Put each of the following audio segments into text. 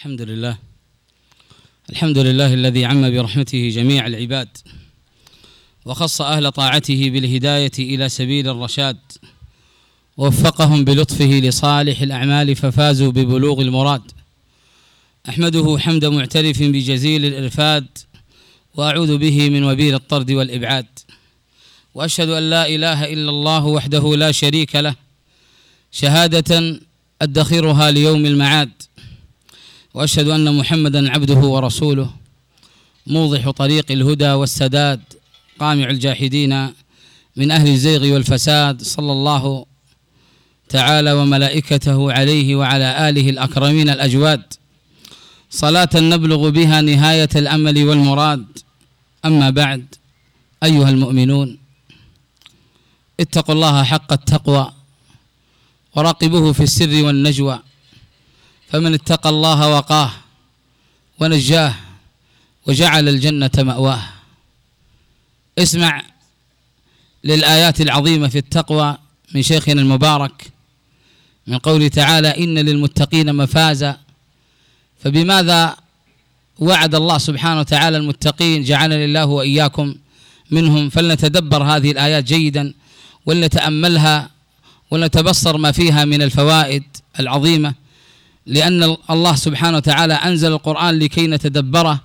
الحمد لله الحمد لله الذي عم برحمته جميع العباد وخص أهل طاعته بالهداية إلى سبيل الرشاد ووفقهم بلطفه لصالح الأعمال ففازوا ببلوغ المراد. أحمده حمد معترف بجزيل الإرفاد وأعوذ به من وبيل الطرد والإبعاد. وأشهد أن لا إله إلا الله وحده لا شريك له شهادة أدخرها ليوم المعاد. وأشهد أن محمدا عبده ورسوله موضح طريق الهدى والسداد قامع الجاحدين من أهل الزيغ والفساد صلى الله تعالى وملائكته عليه وعلى آله الأكرمين الاجواد صلاة نبلغ بها نهاية الأمل والمراد. أما بعد أيها المؤمنون اتقوا الله حق التقوى وراقبوه في السر والنجوى. فمن اتقى الله وقاه ونجاه وجعل الجنة مأواه. اسمع للآيات العظيمة في التقوى من شيخنا المبارك من قوله تعالى إن للمتقين مفازا. فبماذا وعد الله سبحانه وتعالى المتقين؟ جعلنا الله وإياكم منهم. فلنتدبر هذه الآيات جيدا ولنتأملها ولنتبصر ما فيها من الفوائد العظيمة. لأن الله سبحانه وتعالى أنزل القرآن لكي نتدبره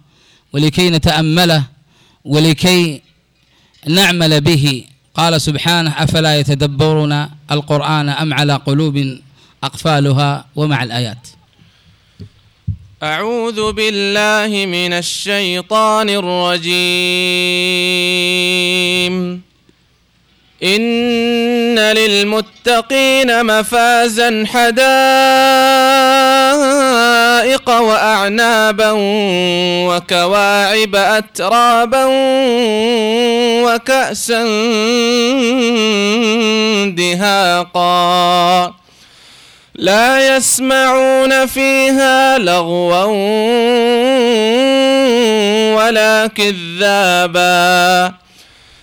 ولكي نتأمله ولكي نعمل به. قال سبحانه أفلا يتدبرون القرآن أم على قلوب أقفالها ومع الآيات. أعوذ بالله من الشيطان الرجيم. إن للمتقين مفازا حدائق وأعنابا وكواعب أترابا وكأسا دهاقا لا يسمعون فيها لغوا ولا كذابا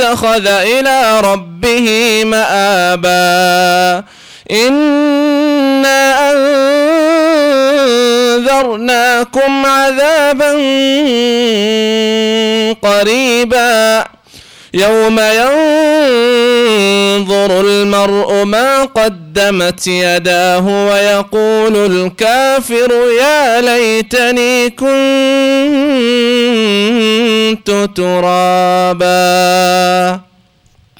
اتخذ إلى ربه مآبا. إنا أنذرناكم عذابا قريبا. يوم ينظر المرء ما قدمت يداه ويقول الكافر يا ليتني كنت ترابا.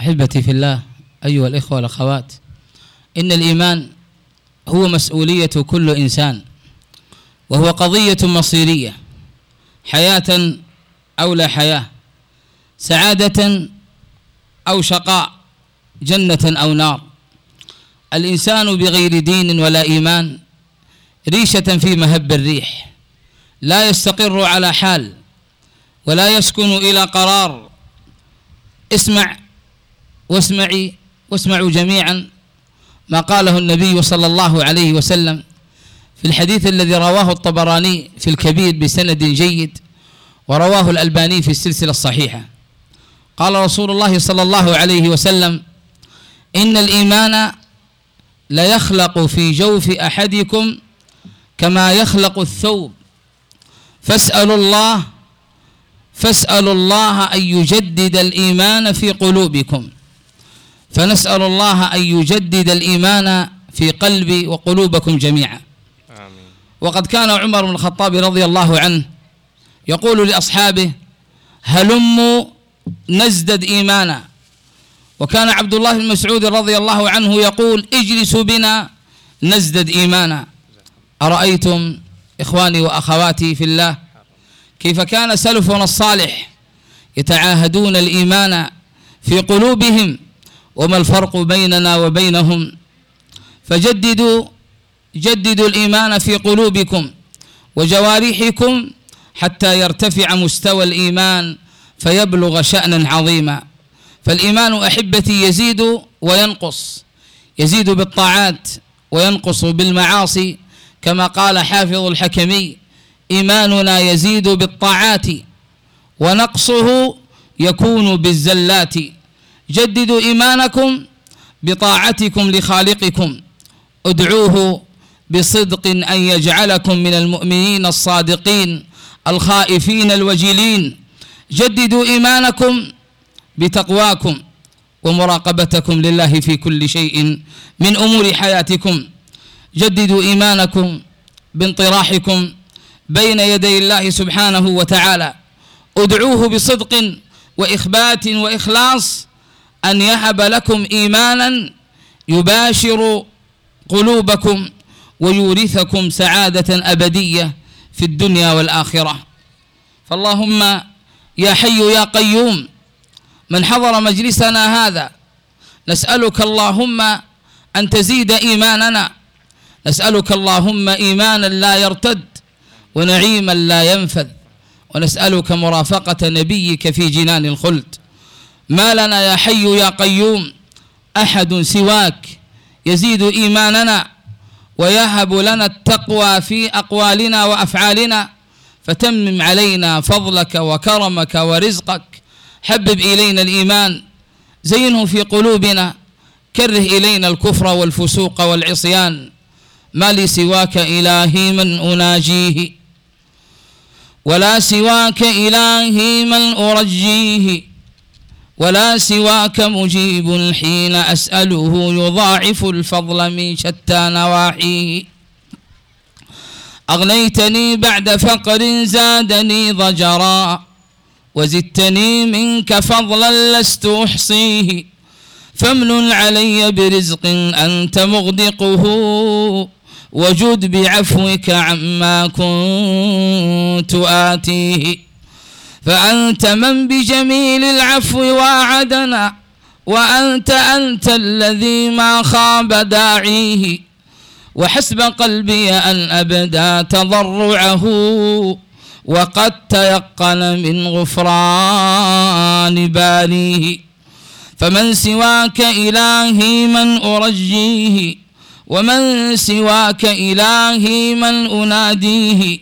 أحبتي في الله أيها الإخوة والأخوات إن الإيمان هو مسؤولية كل إنسان وهو قضية مصيرية حياة أو لا حياة. سعادة أو شقاء جنة أو نار. الإنسان بغير دين ولا إيمان ريشة في مهب الريح. لا يستقر على حال ولا يسكن إلى قرار. اسمع واسمعي واسمعوا جميعا ما قاله النبي صلى الله عليه وسلم في الحديث الذي رواه الطبراني في الكبير بسند جيد ورواه الألباني في السلسلة الصحيحة. قال رسول الله صلى الله عليه وسلم إن الإيمان ليخلق في جوف أحدكم كما يخلق الثوب. فاسألوا الله فاسألوا الله أن يجدد الإيمان في قلوبكم. فنسأل الله أن يجدد الإيمان في قلبي وقلوبكم جميعا. وقد كان عمر بن الخطاب رضي الله عنه يقول لأصحابه هلموا نزدد إيمانا. وكان عبد الله بن مسعود رضي الله عنه يقول اجلسوا بنا نزدد إيمانا. أرأيتم إخواني وأخواتي في الله كيف كان سلفنا الصالح يتعاهدون الإيمان في قلوبهم وما الفرق بيننا وبينهم؟ فجددوا جددوا الإيمان في قلوبكم وجوارحكم حتى يرتفع مستوى الإيمان فيبلغ شأنا عظيما. فالإيمان أحبتي يزيد وينقص. يزيد بالطاعات وينقص بالمعاصي. كما قال حافظ الحكمي إيماننا يزيد بالطاعات ونقصه يكون بالزلات. جددوا إيمانكم بطاعتكم لخالقكم. ادعوه بصدق أن يجعلكم من المؤمنين الصادقين الخائفين الوجلين جددوا إيمانكم بتقواكم ومراقبتكم لله في كل شيء من أمور حياتكم. جددوا إيمانكم بانطراحكم بين يدي الله سبحانه وتعالى. ادعوه بصدق وإخبات وإخلاص أن يهب لكم إيمانا يباشر قلوبكم ويورثكم سعادة أبدية في الدنيا والآخرة. فاللهم يا حي يا قيوم من حضر مجلسنا هذا نسألك اللهم أن تزيد إيماننا نسألك اللهم إيمانا لا يرتد ونعيما لا ينفذ ونسألك مرافقة نبيك في جنان الخلد. ما لنا يا حي يا قيوم أحد سواك يزيد إيماننا ويهب لنا التقوى في أقوالنا وأفعالنا. فتمم علينا فضلك وكرمك ورزقك. حبب إلينا الإيمان. زينه في قلوبنا. كره إلينا الكفر والفسوق والعصيان. ما لي سواك إلهي من أناجيه. ولا سواك إلهي من أرجيه. ولا سواك مجيب حين أسأله يضاعف الفضل من شتى نواحيه. أغنيتني بعد فقر زادني ضجرا وزدتني منك فضلا لست أحصيه فامن علي برزق أنت مغدقه وجد بعفوك عما كنت آتيه فأنت من بجميل العفو وأعدنا وأنت أنت الذي ما خاب داعيه وحسب قلبي أن أبدا تضرعه وقد تيقن من غفران بانيه فمن سواك إلهي من أرجيه ومن سواك إلهي من أناديه.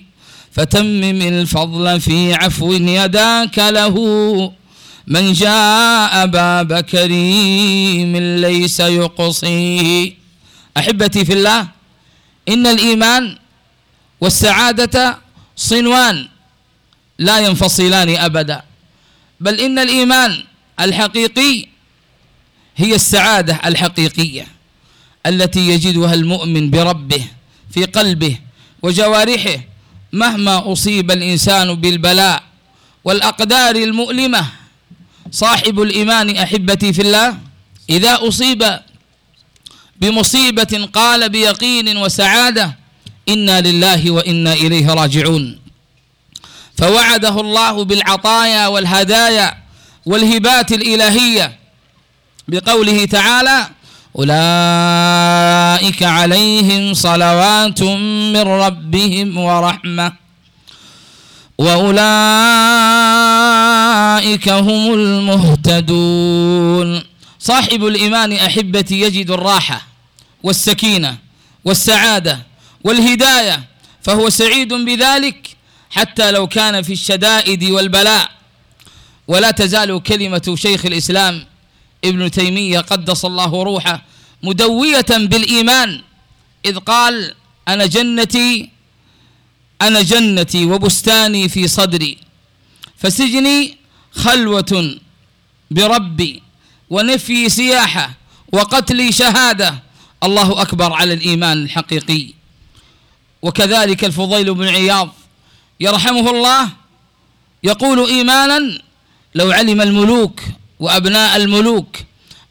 فتمم الفضل في عفو يداك له. من جاء باب كريم ليس يقصيه. أحبتي في الله إن الإيمان والسعادة صنوان لا ينفصلان أبدا. بل إن الإيمان الحقيقي هي السعادة الحقيقية التي يجدها المؤمن بربه في قلبه وجوارحه مهما أصيب الإنسان بالبلاء والأقدار المؤلمة. صاحب الإيمان أحبتي في الله إذا أصيب بمصيبة قال بيقين وسعادة إنا لله وإنا إليه راجعون. فوعده الله بالعطايا والهدايا والهبات الإلهية. بقوله تعالى أولئك عليهم صلوات من ربهم ورحمة. وأولئك هم المهتدون. صاحب الإيمان أحبتي يجد الراحة والسكينة والسعادة والهداية فهو سعيد بذلك حتى لو كان في الشدائد والبلاء. ولا تزال كلمة شيخ الإسلام ابن تيمية قدس الله روحه مدوية بالإيمان إذ قال أنا جنتي أنا جنتي وبستاني في صدري فسجني خلوة بربي ونفي سياحة وقتلي شهادة. الله أكبر على الإيمان الحقيقي. وكذلك الفضيل بن عياض يرحمه الله يقول إيمانا لو علم الملوك وأبناء الملوك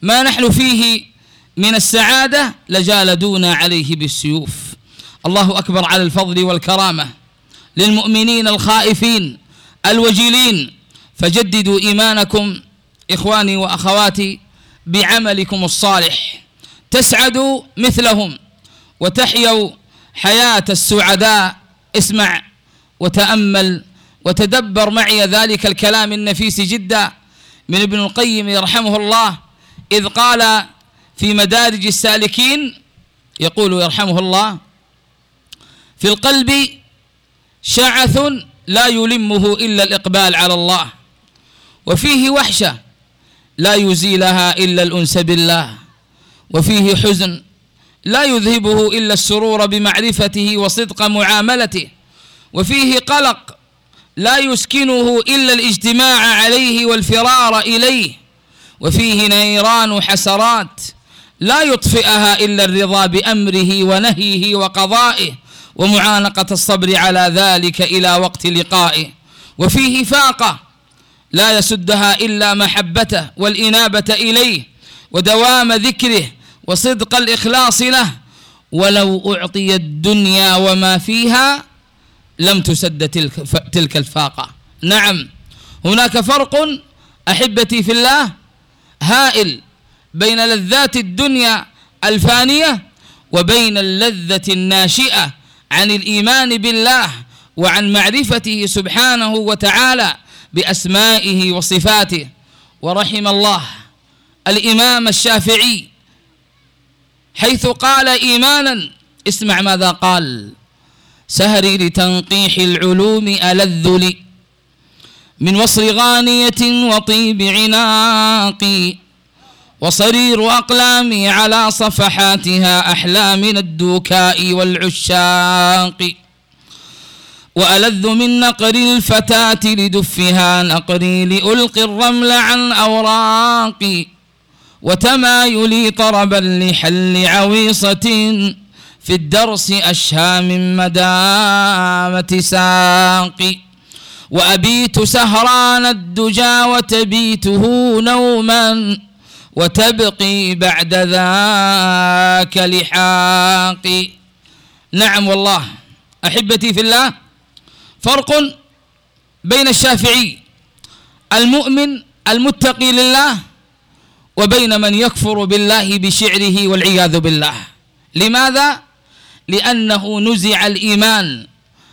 ما نحن فيه من السعادة لجالدونا عليه بالسيوف. الله أكبر على الفضل والكرامة. للمؤمنين الخائفين الوجلين فجددوا إيمانكم إخواني وأخواتي بعملكم الصالح. تسعدوا مثلهم وتحيوا حياة السعداء. اسمع وتأمل وتدبر معي ذلك الكلام النفيس جدا من ابن القيم يرحمه الله إذ قال في مدارج السالكين يقول يرحمه الله في القلب شعث لا يلمه إلا الإقبال على الله وفيه وحشة لا يزيلها إلا الأنس بالله. وفيه حزن لا يذهبه إلا السرور بمعرفته وصدق معاملته. وفيه قلق لا يسكنه إلا الاجتماع عليه والفرار إليه. وفيه نيران حسرات لا يطفئها إلا الرضا بأمره ونهيه وقضائه. ومعانقة الصبر على ذلك إلى وقت لقائه. وفيه فاقة لا يسدها إلا محبته والإنابة إليه ودوام ذكره وصدق الإخلاص له. ولو أعطي الدنيا وما فيها لم تسد تلك, تلك الفاقة. نعم هناك فرق أحبتي في الله هائل بين لذات الدنيا الفانية وبين اللذة الناشئة عن الإيمان بالله وعن معرفته سبحانه وتعالى. بأسمائه وصفاته. ورحم الله الإمام الشافعي حيث قال إيمانا اسمع ماذا قال سهري لتنقيح العلوم ألذ لي من وصر غانية وطيب عناقي وصرير أقلامي على صفحاتها أحلى من الدوكاء والعشاق. وألذ من نقر الفتاة لدفها نقري لألقي الرمل عن أوراقي وتمايلي طربا لحل عويصة في الدرس أشهى من مدامة ساقي وأبيت سهران الدجى وتبيته نوما وتبقي بعد ذاك لحاقي. نعم والله. أحبتي في الله فرق بين الشافعي المؤمن المتقي لله وبين من يكفر بالله بشعره والعياذ بالله. لماذا؟ لأنه نزع الإيمان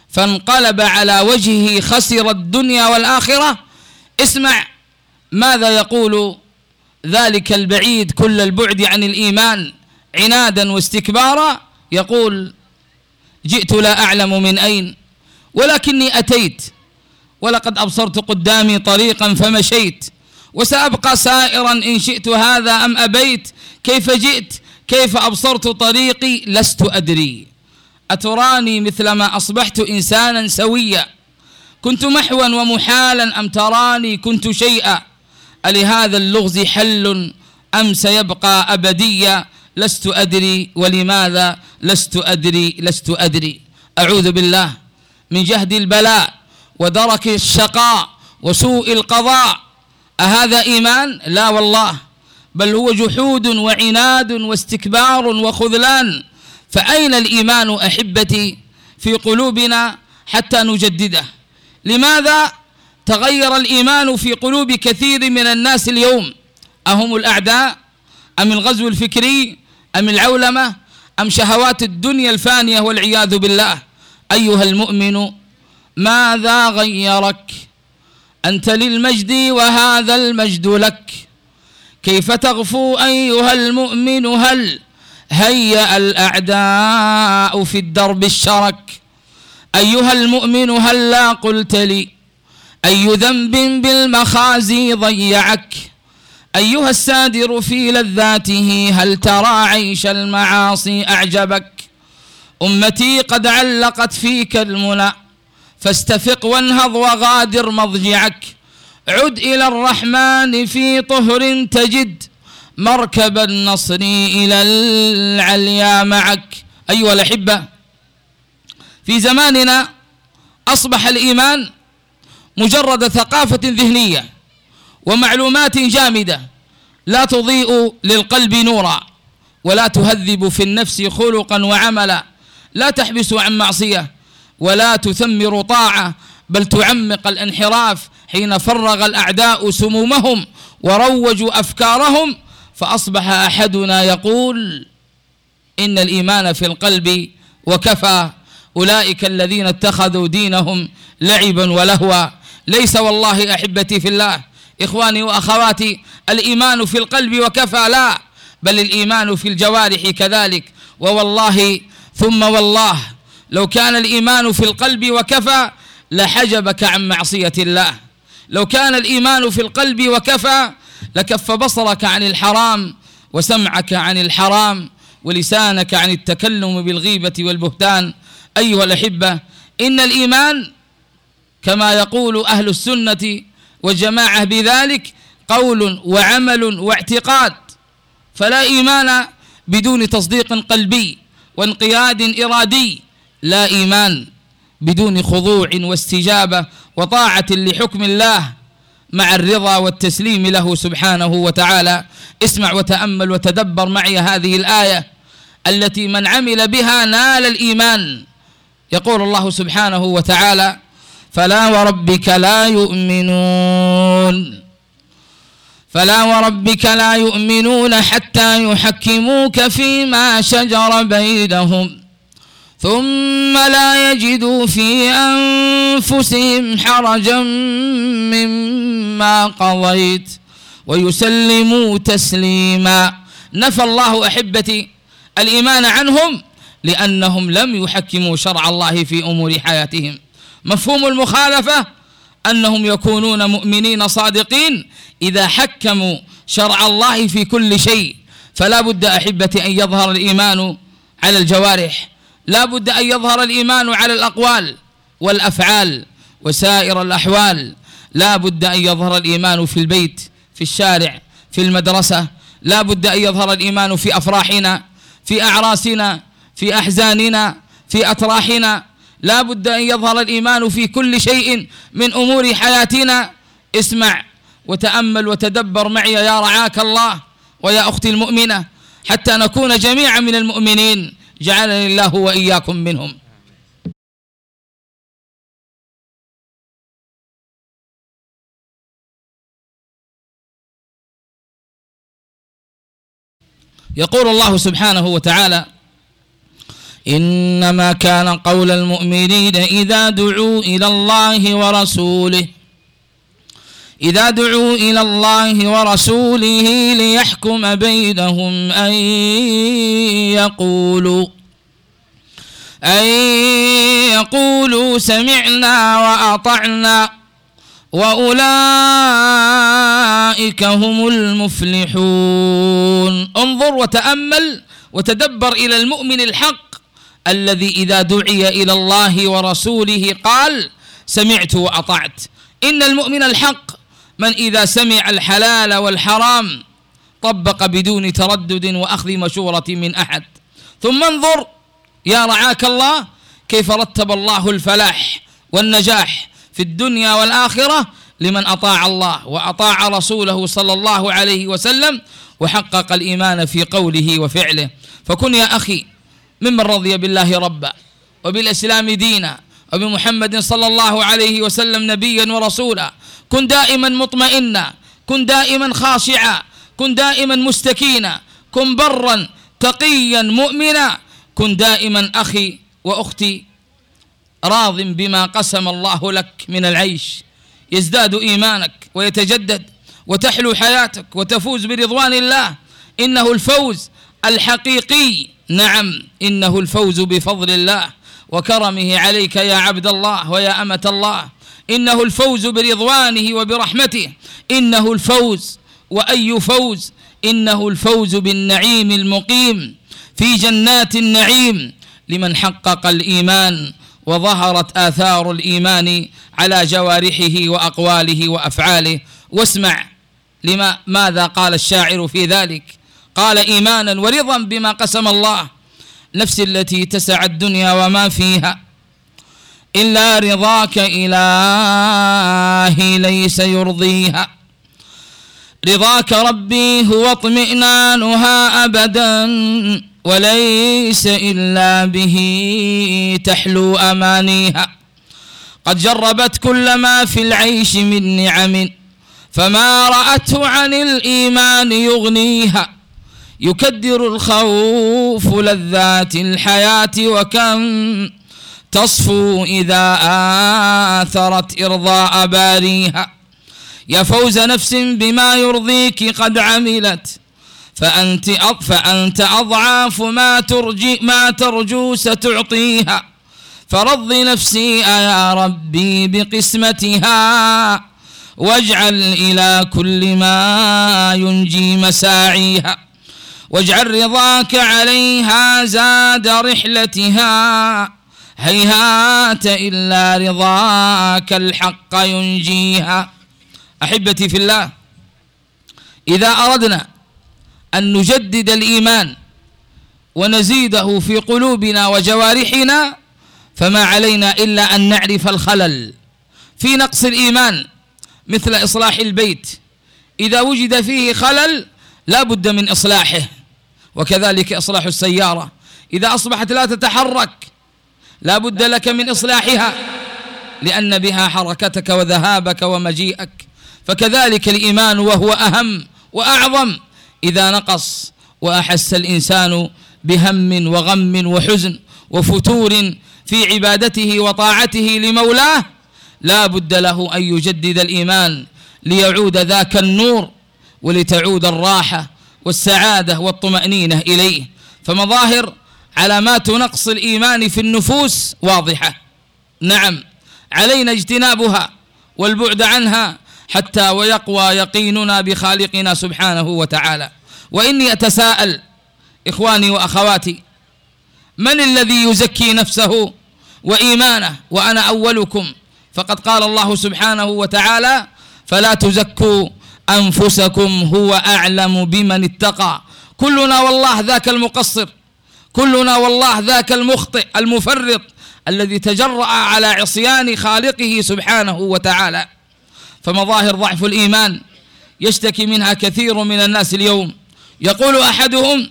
فانقلب على وجهه خسر الدنيا والآخرة. اسمع ماذا يقول ذلك البعيد كل البعد عن الإيمان عنادا واستكبارا. يقول جئت لا أعلم من أين ولكني أتيت ولقد أبصرت قدامي طريقا فمشيت وسأبقى سائرا إن شئت هذا أم أبيت كيف جئت كيف أبصرت طريقي لست أدري. أتراني مثلما أصبحت إنسانا سويا كنت محوا ومحالا أم تراني كنت شيئا. ألهذا اللغز حل أم سيبقى أبديا لست أدري ولماذا لست أدري لست أدري. أعوذ بالله. من جهد البلاء ودرك الشقاء وسوء القضاء. أهذا إيمان؟ لا والله. بل هو جحود وعناد واستكبار وخذلان. فأين الإيمان أحبتي في قلوبنا حتى نجدده؟ لماذا تغير الإيمان في قلوب كثير من الناس اليوم؟ أهم الأعداء؟ أم الغزو الفكري؟ أم العولمة؟ أم شهوات الدنيا الفانية والعياذ بالله؟ أيها المؤمن ماذا غيرك؟ أنت للمجد وهذا المجد لك. كيف تغفو أيها المؤمن؟ هل هيأ الأعداء في الدرب الشرك؟ أيها المؤمن هل لا قلت لي أي ذنب بالمخازي ضيعك؟ أيها السادر في لذاته هل ترى عيش المعاصي أعجبك؟ أمتي قد علقت فيك المنى فاستفق وانهض وغادر مضجعك. عد إلى الرحمن في طهر تجد مركب النصر إلى العليا معك. أيها الأحبة في زماننا أصبح الإيمان مجرد ثقافة ذهنية ومعلومات جامدة لا تضيء للقلب نورا ولا تهذب في النفس خلقا وعملا. لا تحبس عن معصية ولا تثمر طاعة بل تعمق الانحراف حين فرغ الأعداء سمومهم وروجوا أفكارهم فأصبح أحدنا يقول إن الإيمان في القلب وكفى أولئك الذين اتخذوا دينهم لعبا ولهوا. ليس والله أحبتي في الله إخواني وأخواتي الإيمان في القلب وكفى لا بل الإيمان في الجوارح كذلك. ووالله ثم والله لو كان الإيمان في القلب وكفى لحجبك عن معصية الله. لو كان الإيمان في القلب وكفى لكف بصرك عن الحرام وسمعك عن الحرام ولسانك عن التكلم بالغيبة والبهتان. أيها الأحبة إن الإيمان كما يقول أهل السنة والجماعة بذلك قول وعمل واعتقاد. فلا إيمان بدون تصديق قلبي. وانقياد إرادي لا إيمان بدون خضوع واستجابة وطاعة لحكم الله مع الرضا والتسليم له سبحانه وتعالى. اسمع وتأمل وتدبر معي هذه الآية التي من عمل بها نال الإيمان. يقول الله سبحانه وتعالى فلا وربك لا يؤمنون فلا وربك لا يؤمنون حتى يحكموك فيما شجر بينهم ثم لا يجدوا في أنفسهم حرجا مما قضيت ويسلموا تسليما. نفى الله أحبتي الإيمان عنهم لأنهم لم يحكموا شرع الله في أمور حياتهم. مفهوم المخالفة؟ أنهم يكونون مؤمنين صادقين إذا حكموا شرع الله في كل شيء. فلا بد أحبتي أن يظهر الإيمان على الجوارح. لا بد أن يظهر الإيمان على الأقوال والأفعال وسائر الأحوال. لا بد أن يظهر الإيمان في البيت في الشارع في المدرسة. لا بد أن يظهر الإيمان في أفراحنا في أعراسنا في أحزاننا في أتراحنا لا بد أن يظهر الإيمان في كل شيء من أمور حياتنا. اسمع وتأمل وتدبر معي يا رعاك الله ويا أختي المؤمنة حتى نكون جميعا من المؤمنين. جعلني الله وإياكم منهم. يقول الله سبحانه وتعالى إنما كان قول المؤمنين إذا دعوا إلى الله ورسوله إذا دعوا إلى الله ورسوله ليحكم بينهم أن يقولوا أن يقولوا سمعنا وأطعنا وأولئك هم المفلحون. انظر وتأمل وتدبر إلى المؤمن الحق. الذي إذا دعي إلى الله ورسوله قال سمعت وأطعت. إن المؤمن الحق من إذا سمع الحلال والحرام طبق بدون تردد وأخذ مشورة من أحد. ثم انظر يا رعاك الله كيف رتب الله الفلاح والنجاح في الدنيا والآخرة لمن أطاع الله وأطاع رسوله صلى الله عليه وسلم وحقق الإيمان في قوله وفعله. فكن يا أخي ممن رضي بالله ربا وبالإسلام دينا وبمحمد صلى الله عليه وسلم نبيا ورسولا. كن دائما مطمئنا كن دائما خاشعا كن دائما مستكينا كن برا تقيا مؤمنا كن دائما أخي وأختي راض بما قسم الله لك من العيش. يزداد إيمانك ويتجدد وتحلو حياتك وتفوز برضوان الله. إنه الفوز الحقيقي نعم إنه الفوز بفضل الله وكرمه عليك يا عبد الله ويا أمة الله. إنه الفوز برضوانه وبرحمته. إنه الفوز وأي فوز؟ إنه الفوز بالنعيم المقيم. في جنات النعيم لمن حقق الإيمان وظهرت آثار الإيمان على جوارحه وأقواله وأفعاله. واسمع لما ماذا قال الشاعر في ذلك. قال إيمانا ورضا بما قسم الله نفس التي تسع الدنيا وما فيها إلا رضاك إلهي ليس يرضيها. رضاك ربي هو اطمئنانها أبدا وليس إلا به تحلو أمانيها. قد جربت كل ما في العيش من نعم فما رأته عن الإيمان يغنيها. يكدر الخوف لذات الحياة وكم تصفو إذا آثرت إرضاء باريها. يا فوز نفس بما يرضيك قد عملت فأنت فأنت أضعاف ما ترجي ما ترجو ستعطيها. فرض نفسي يا ربي بقسمتها واجعل إلى كل ما ينجي مساعيها. واجعل رضاك عليها زاد رحلتها. هيهات إلا رضاك الحق ينجيها. أحبتي في الله إذا أردنا أن نجدد الإيمان ونزيده في قلوبنا وجوارحنا فما علينا إلا أن نعرف الخلل. في نقص الإيمان مثل إصلاح البيت إذا وجد فيه خلل لا بد من إصلاحه. وكذلك إصلاح السيارة. إذا أصبحت لا تتحرك لا بد لك من إصلاحها لأن بها حركتك وذهابك ومجيئك. فكذلك الإيمان وهو أهم وأعظم إذا نقص وأحس الإنسان بهم وغم وحزن وفتور في عبادته وطاعته لمولاه لا بد له أن يجدد الإيمان ليعود ذاك النور ولتعود الراحة والسعادة والطمأنينة إليه. فمظاهر علامات نقص الإيمان في النفوس واضحة. نعم علينا اجتنابها والبعد عنها حتى ويقوى يقيننا بخالقنا سبحانه وتعالى. وإني أتساءل إخواني وأخواتي من الذي يزكي نفسه وإيمانه وأنا أولكم؟ فقد قال الله سبحانه وتعالى فلا تزكوا أنفسكم هو أعلم بمن اتقى. كلنا والله ذاك المقصر. كلنا والله ذاك المخطئ المفرط الذي تجرأ على عصيان خالقه سبحانه وتعالى. فمظاهر ضعف الإيمان يشتكي منها كثير من الناس اليوم. يقول أحدهم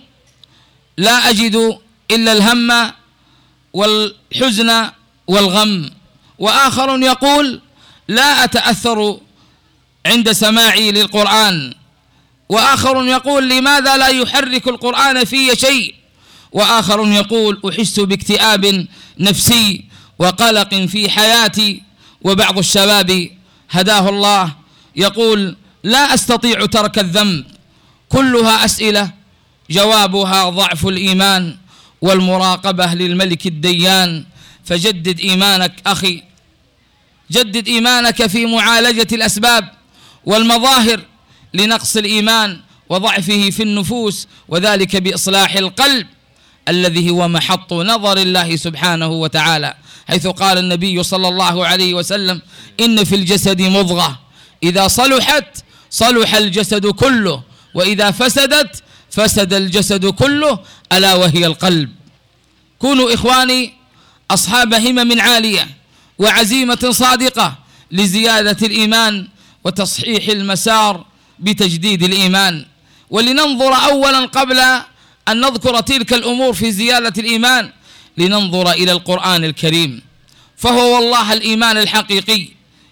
لا أجد إلا الهم والحزن والغم. وآخر يقول لا أتأثر عند سماعي للقرآن. وآخر يقول لماذا لا يحرك القرآن في شيء؟ وآخر يقول أحس باكتئاب نفسي وقلق في حياتي. وبعض الشباب هداه الله يقول لا أستطيع ترك الذنب. كلها أسئلة جوابها ضعف الإيمان والمراقبة للملك الديان. فجدد إيمانك أخي. جدد إيمانك في معالجة الأسباب. والمظاهر لنقص الإيمان وضعفه في النفوس وذلك بإصلاح القلب الذي هو محط نظر الله سبحانه وتعالى حيث قال النبي صلى الله عليه وسلم إن في الجسد مضغة إذا صلحت صلح الجسد كله وإذا فسدت فسد الجسد كله ألا وهي القلب. كونوا إخواني أصحاب همم عالية وعزيمة صادقة لزيادة الإيمان وتصحيح المسار بتجديد الإيمان. ولننظر أولا قبل أن نذكر تلك الأمور في زيادة الإيمان لننظر إلى القرآن الكريم. فهو والله الإيمان الحقيقي.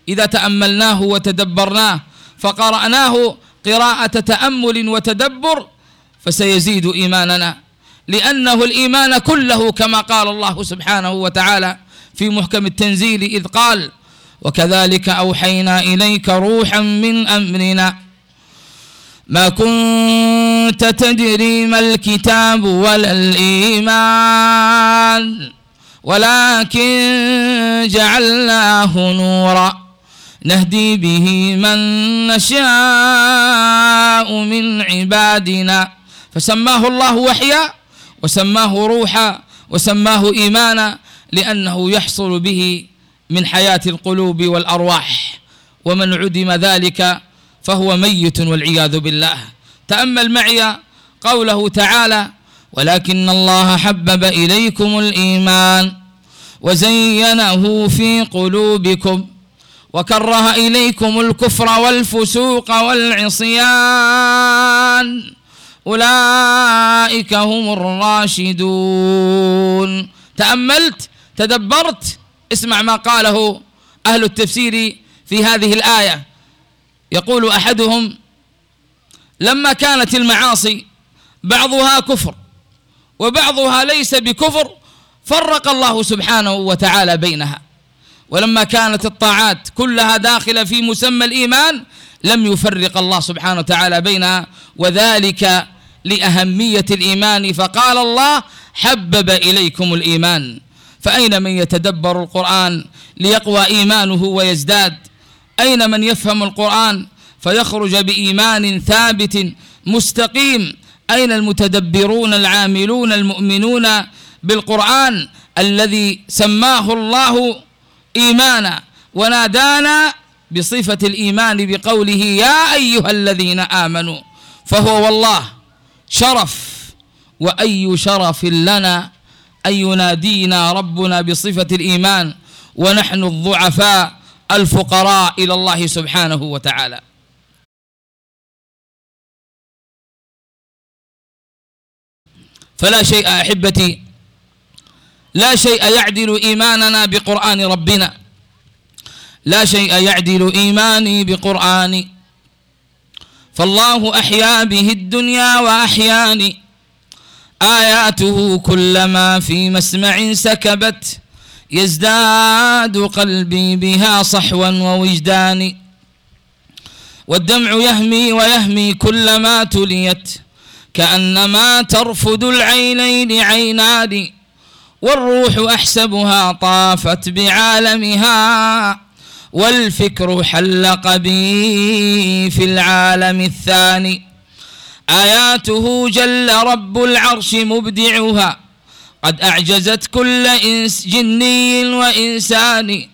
إذا تأملناه وتدبرناه فقرأناه قراءة تأمل وتدبر فسيزيد إيماننا. لأنه الإيمان كله كما قال الله سبحانه وتعالى في محكم التنزيل إذ قال وكذلك أوحينا إليك روحا من أمرنا. ما كنت تدري ما الكتاب ولا الإيمان ولكن جعلناه نورا. نهدي به من نشاء من عبادنا. فسماه الله وحيا وسماه روحا وسماه إيمانا لأنه يحصل به من حياة القلوب والأرواح ومن عدم ذلك فهو ميت والعياذ بالله. تأمل معي قوله تعالى ولكن الله حبب إليكم الإيمان وزينه في قلوبكم وكره إليكم الكفر والفسوق والعصيان. أولئك هم الراشدون. تأملت؟ تدبرت؟ اسمع ما قاله أهل التفسير في هذه الآية. يقول أحدهم لما كانت المعاصي بعضها كفر وبعضها ليس بكفر فرق الله سبحانه وتعالى بينها. ولما كانت الطاعات كلها داخلة في مسمى الإيمان لم يفرق الله سبحانه وتعالى بينها. وذلك لأهمية الإيمان. فقال الله حبب إليكم الإيمان. فأين من يتدبر القرآن ليقوى إيمانه ويزداد؟ أين من يفهم القرآن فيخرج بإيمان ثابت مستقيم؟ أين المتدبرون العاملون المؤمنون بالقرآن الذي سماه الله إيمانا ونادانا بصفة الإيمان بقوله يا أيها الذين آمنوا فهو والله شرف وأي شرف لنا أن ينادينا ربنا بصفة الإيمان ونحن الضعفاء الفقراء إلى الله سبحانه وتعالى. فلا شيء أحبتي لا شيء يعدل إيماننا بقرآن ربنا. لا شيء يعدل إيماني بقرآني. فالله أحيا به الدنيا وأحياني. آياته كلما في مسمع سكبت يزداد قلبي بها صحوا ووجداني. والدمع يهمي ويهمي كلما تليت كأنما ترفد العينين عينان. والروح أحسبها طافت بعالمها والفكر حلق بي في العالم الثاني. آياته جل رب العرش مبدعها. قد أعجزت كل إنس جني وإنسان.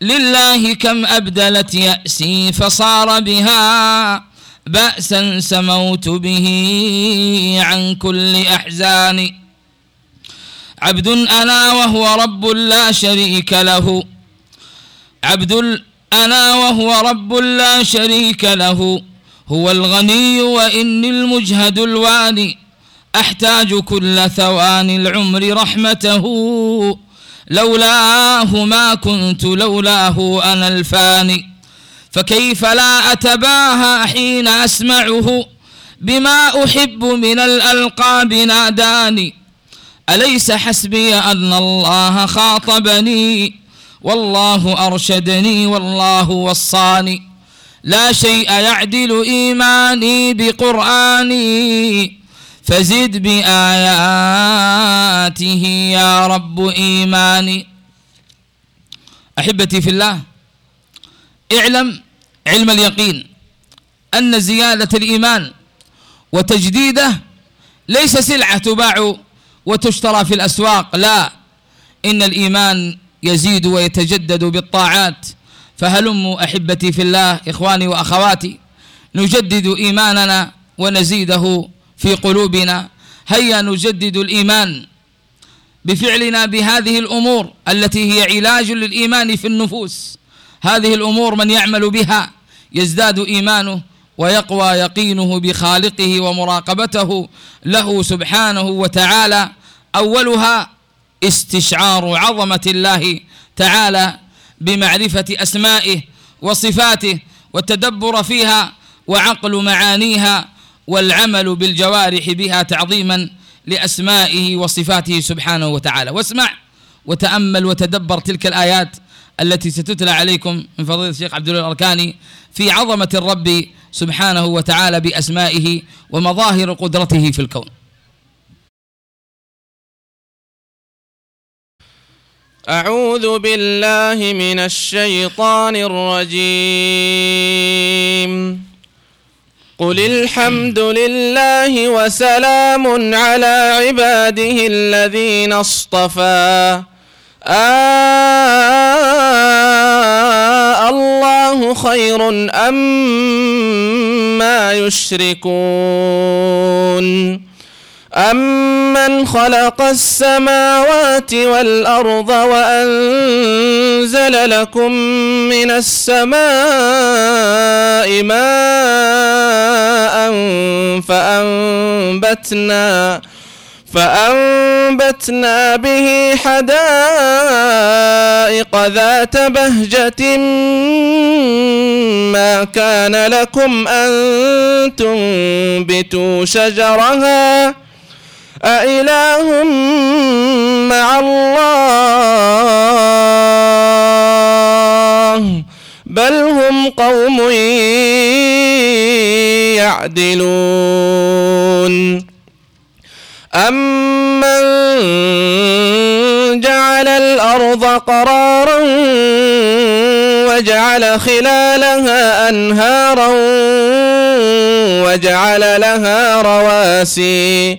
لله كم أبدلت يأسي فصار بها. بأسا سموت به عن كل أحزان. عبد أنا وهو رب لا شريك له. عبد أنا وهو رب لا شريك له. هو الغني وإني المجهد الواني أحتاج كل ثواني العمر رحمته. لولاه ما كنت لولاه أنا الفاني. فكيف لا أتباهى حين أسمعه؟ بما أحب من الألقاب ناداني. أليس حسبي أن الله خاطبني؟ والله أرشدني والله وصاني. لا شيء يعدل إيماني بقرآني فزد بآياته يا رب إيماني. أحبتي في الله اعلم علم اليقين أن زيادة الإيمان وتجديده ليس سلعة تباع وتشترى في الأسواق لا إن الإيمان يزيد ويتجدد بالطاعات. فهلموا أحبتي في الله إخواني وأخواتي. نجدد إيماننا ونزيده في قلوبنا. هيا نجدد الإيمان بفعلنا بهذه الأمور التي هي علاج للإيمان في النفوس. هذه الأمور من يعمل بها يزداد إيمانه ويقوى يقينه بخالقه ومراقبته له سبحانه وتعالى. أولها استشعار عظمة الله تعالى بمعرفة أسمائه وصفاته والتدبر فيها وعقل معانيها والعمل بالجوارح بها تعظيما لأسمائه وصفاته سبحانه وتعالى. واسمع وتأمل وتدبر تلك الآيات التي ستتلى عليكم من فضيلة الشيخ عبد الله الأركاني في عظمة الرب سبحانه وتعالى بأسمائه ومظاهر قدرته في الكون. أعوذ بالله من الشيطان الرجيم. قل الحمد لله وسلام على عباده الذين اصطفى. آه الله خير أم ما يشركون؟ أمن خلق السماوات والأرض وأنزل لكم من السماء ماء فأنبتنا فأنبتنا به حدائق ذات بهجة. ما كان لكم أن تنبتوا شجرها أإله مع الله؟ بل هم قوم يعدلون. أمن جعل الأرض قرارا وجعل خلالها أنهارا وجعل لها رواسي.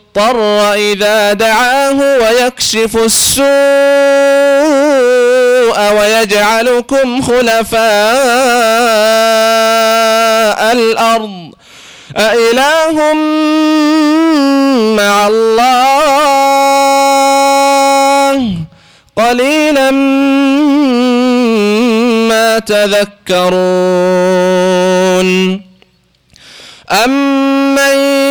إذا دعاه ويكشف السوء ويجعلكم خلفاء الأرض. أإله مع الله. قليلا ما تذكرون. أمن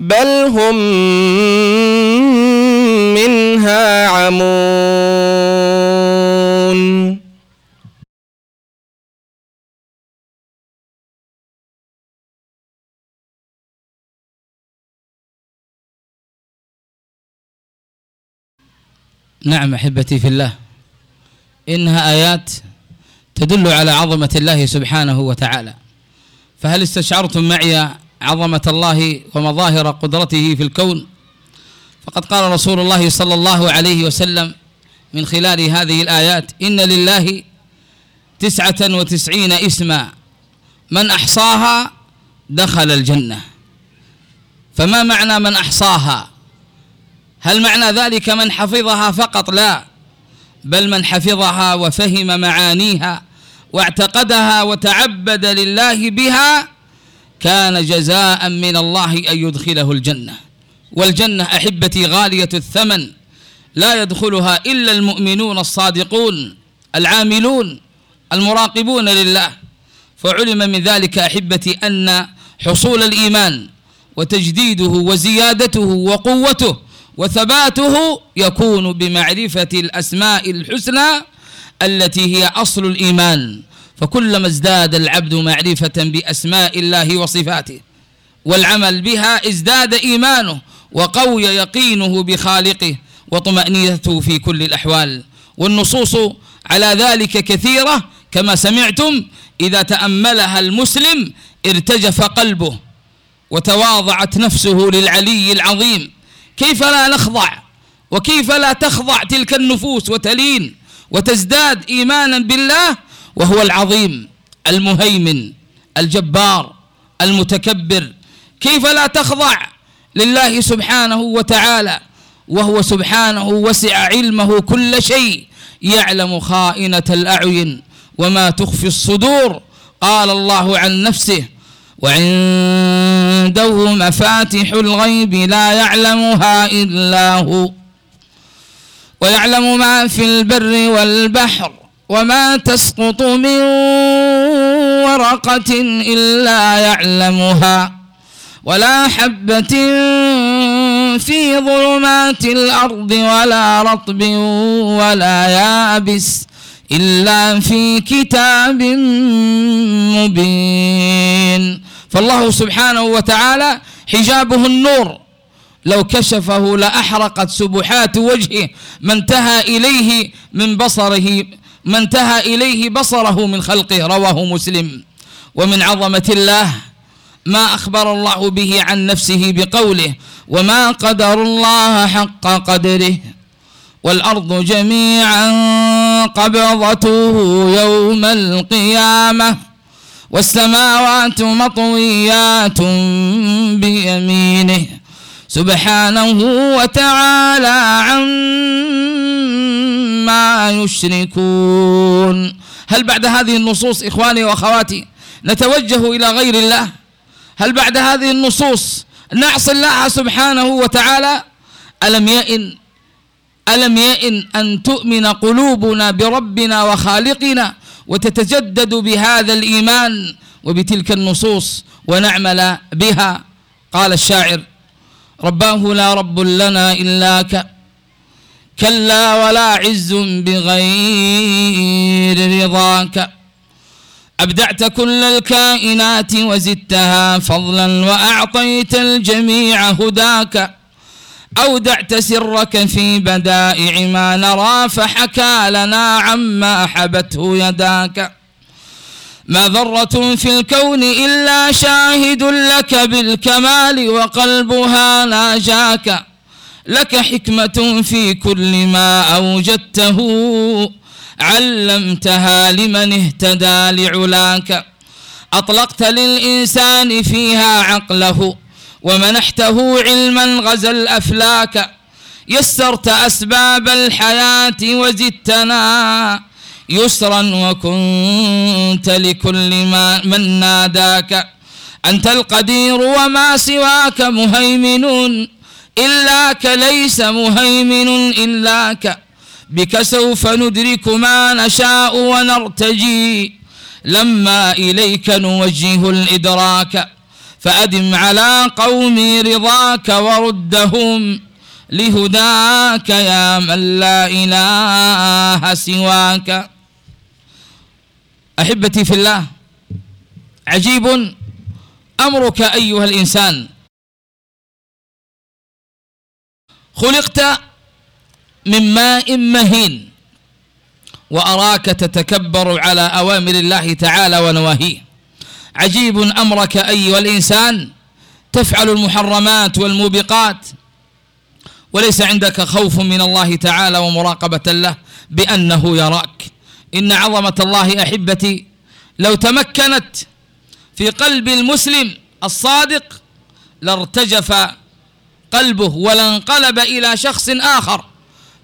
بل هم منها عمون نعم أحبتي في الله إنها آيات تدل على عظمة الله سبحانه وتعالى. فهل استشعرتم معي عظمة الله ومظاهر قدرته في الكون. فقد قال رسول الله صلى الله عليه وسلم من خلال هذه الآيات إن لله تسعة وتسعين اسما من أحصاها دخل الجنة. فما معنى من أحصاها؟ هل معنى ذلك من حفظها فقط؟ لا بل من حفظها وفهم معانيها واعتقدها وتعبد لله بها كان جزاء من الله أن يدخله الجنة. والجنة أحبتي غالية الثمن لا يدخلها إلا المؤمنون الصادقون العاملون المراقبون لله. فعلم من ذلك أحبتي أن حصول الإيمان وتجديده وزيادته وقوته وثباته يكون بمعرفة الأسماء الحسنى التي هي أصل الإيمان. فكلما ازداد العبد معرفة بأسماء الله وصفاته والعمل بها ازداد إيمانه وقوي يقينه بخالقه وطمأنينته في كل الأحوال. والنصوص على ذلك كثيرة كما سمعتم إذا تأملها المسلم ارتجف قلبه وتواضعت نفسه للعلي العظيم. كيف لا نخضع؟ وكيف لا تخضع تلك النفوس وتلين وتزداد إيمانا بالله؟ وهو العظيم المهيمن الجبار المتكبر. كيف لا تخضع لله سبحانه وتعالى؟ وهو سبحانه وسع علمه كل شيء يعلم خائنة الأعين وما تخفي الصدور. قال الله عن نفسه وعنده مفاتح الغيب لا يعلمها إلا هو ويعلم ما في البر والبحر وما تسقط من ورقة إلا يعلمها ولا حبة في ظلمات الأرض ولا رطب ولا يابس إلا في كتاب مبين فالله سبحانه وتعالى حجابه النور لو كشفه لأحرقت سبحات وجهه ما انتهى إليه من بصره ما انتهى إليه بصره من خلقه رواه مسلم. ومن عظمة الله ما أخبر الله به عن نفسه بقوله وما قدر الله حق قدره. والأرض جميعا قبضته يوم القيامة والسماوات مطويات بيمينه. سبحانه وتعالى عما يشركون. هل بعد هذه النصوص إخواني وأخواتي نتوجه إلى غير الله؟ هل بعد هذه النصوص نعصي الله سبحانه وتعالى؟ ألم يئن ألم يئن أن تؤمن قلوبنا بربنا وخالقنا وتتجدد بهذا الإيمان وبتلك النصوص ونعمل بها؟ قال الشاعر رباه لا رب لنا إلاك كلا ولا عز بغير رضاك. أبدعت كل الكائنات وزدتها فضلا وأعطيت الجميع هداك. أودعت سرك في بدائع ما نرى فحكى لنا عما أحبته يداك. ما ذرة في الكون إلا شاهد لك بالكمال وقلبها ناجاك لك حكمة في كل ما أوجدته علمتها لمن اهتدى لعلاك أطلقت للإنسان فيها عقله ومنحته علما غزا الأفلاك يسرت أسباب الحياة وزدتنا يسرا وكنت لكل ما من ناداك. أنت القدير وما سواك مهيمن إلاك ليس مهيمن إلاك بك سوف ندرك ما نشاء ونرتجي. لما إليك نوجه الإدراك. فأدم على قومي رضاك وردهم. لهداك يا من لا إله سواك. أحبتي في الله عجيب أمرك أيها الإنسان. خلقت من ماء مهين وأراك تتكبر على أوامر الله تعالى ونواهيه. عجيب أمرك أيها الإنسان تفعل المحرمات والموبقات. وليس عندك خوف من الله تعالى ومراقبة له بأنه يراك. إن عظمة الله أحبتي لو تمكنت في قلب المسلم الصادق لارتجف قلبه ولانقلب إلى شخص آخر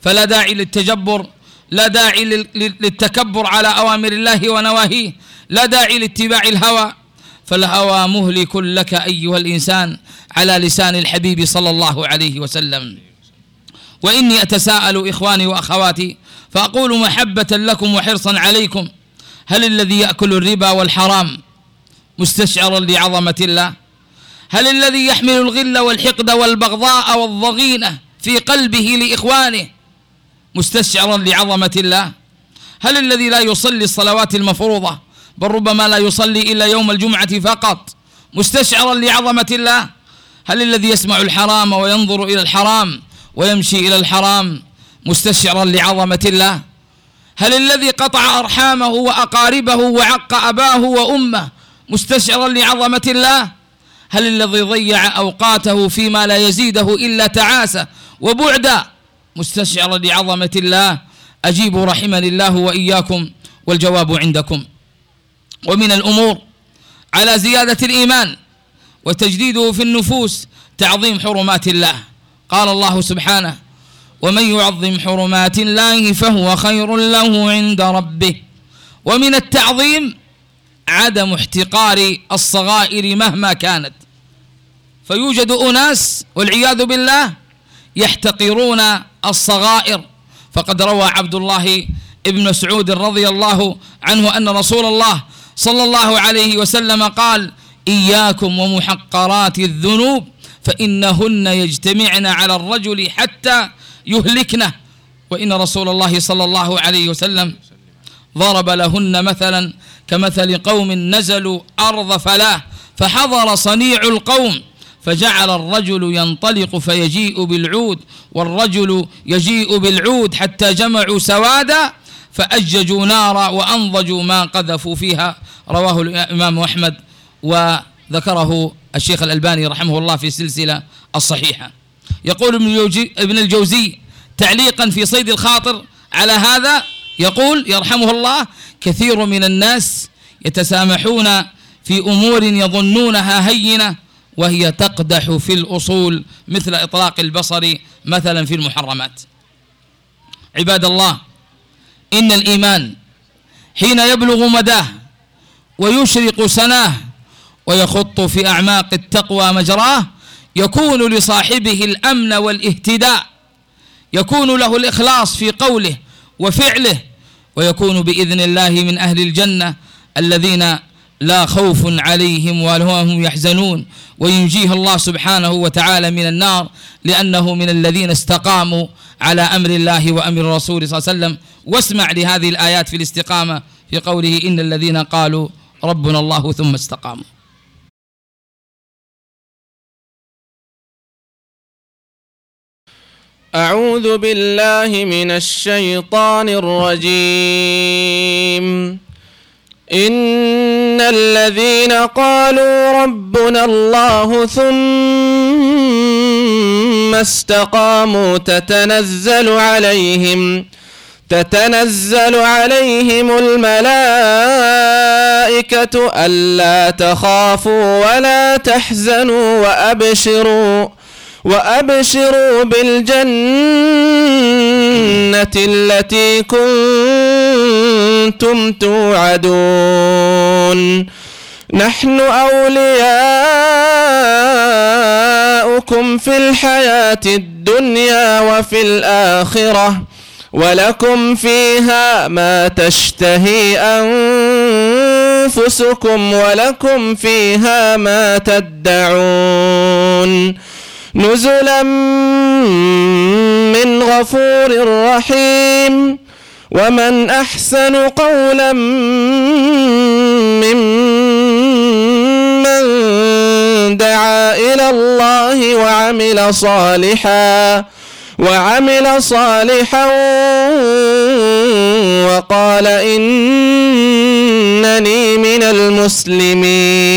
فلا داعي للتجبر لا داعي للتكبر على أوامر الله ونواهيه لا داعي لاتباع الهوى فالهوى مهلك لك أيها الإنسان على لسان الحبيب صلى الله عليه وسلم. وإني أتساءل إخواني وأخواتي فأقول محبة لكم وحرصا عليكم. هل الذي يأكل الربا والحرام مستشعرا لعظمة الله؟ هل الذي يحمل الغل والحقد والبغضاء والضغينة في قلبه لإخوانه مستشعرا لعظمة الله؟ هل الذي لا يصلي الصلوات المفروضة بل ربما لا يصلي إلا يوم الجمعة فقط مستشعرا لعظمة الله؟ هل الذي يسمع الحرام وينظر إلى الحرام ويمشي إلى الحرام مستشعرا لعظمة الله. هل الذي قطع أرحامه وأقاربه وعق أباه وأمه مستشعرا لعظمة الله؟ هل الذي ضيع أوقاته فيما لا يزيده إلا تعاسة وبعدا مستشعرا لعظمة الله؟ أجيبوا رحمني الله وإياكم والجواب عندكم. ومن الأمور على زيادة الإيمان وتجديده في النفوس تعظيم حرمات الله. قال الله سبحانه ومن يعظم حرمات الله فهو خير له عند ربه. ومن التعظيم عدم احتقار الصغائر مهما كانت. فيوجد أناس والعياذ بالله يحتقرون الصغائر. فقد روى عبد الله ابن مسعود رضي الله عنه أن رسول الله صلى الله عليه وسلم قال إياكم ومحقرات الذنوب. فإنهن يجتمعن على الرجل حتى يهلكنه وإن رسول الله صلى الله عليه وسلم ضرب لهن مثلا كمثل قوم نزلوا أرض فلاة فحضر صنيع القوم فجعل الرجل ينطلق فيجيء بالعود والرجل يجيء بالعود حتى جمعوا سوادا فأججوا نارا وأنضجوا ما قذفوا فيها. رواه الإمام أحمد وذكره الشيخ الألباني رحمه الله في سلسلة الصحيحة. يقول ابن الجوزي تعليقا في صيد الخاطر على هذا يقول يرحمه الله كثير من الناس يتسامحون في أمور يظنونها هينة وهي تقدح في الأصول مثل إطلاق البصر مثلا في المحرمات. عباد الله إن الإيمان حين يبلغ مداه ويشرق سناه ويخط في أعماق التقوى مجراه يكون لصاحبه الأمن والاهتداء يكون له الإخلاص في قوله وفعله ويكون بإذن الله من أهل الجنة الذين لا خوف عليهم ولا هم يحزنون وينجيه الله سبحانه وتعالى من النار لأنه من الذين استقاموا على أمر الله وأمر الرسول صلى الله عليه وسلم. واسمع لهذه الآيات في الاستقامة في قوله إن الذين قالوا ربنا الله ثم استقاموا. أعوذ بالله من الشيطان الرجيم. إن الذين قالوا ربنا الله ثم استقاموا تتنزل عليهم تتنزل عليهم الملائكة ألا تخافوا ولا تحزنوا وأبشروا. وأبشروا بالجنة التي كنتم توعدون. نحن أولياؤكم في الحياة الدنيا وفي الآخرة ولكم فيها ما تشتهي أنفسكم ولكم فيها ما تدعون. نزلا من غفور رحيم. ومن أحسن قولا ممن دعا إلى الله وعمل صالحا وعمل صالحا وقال إنني من المسلمين.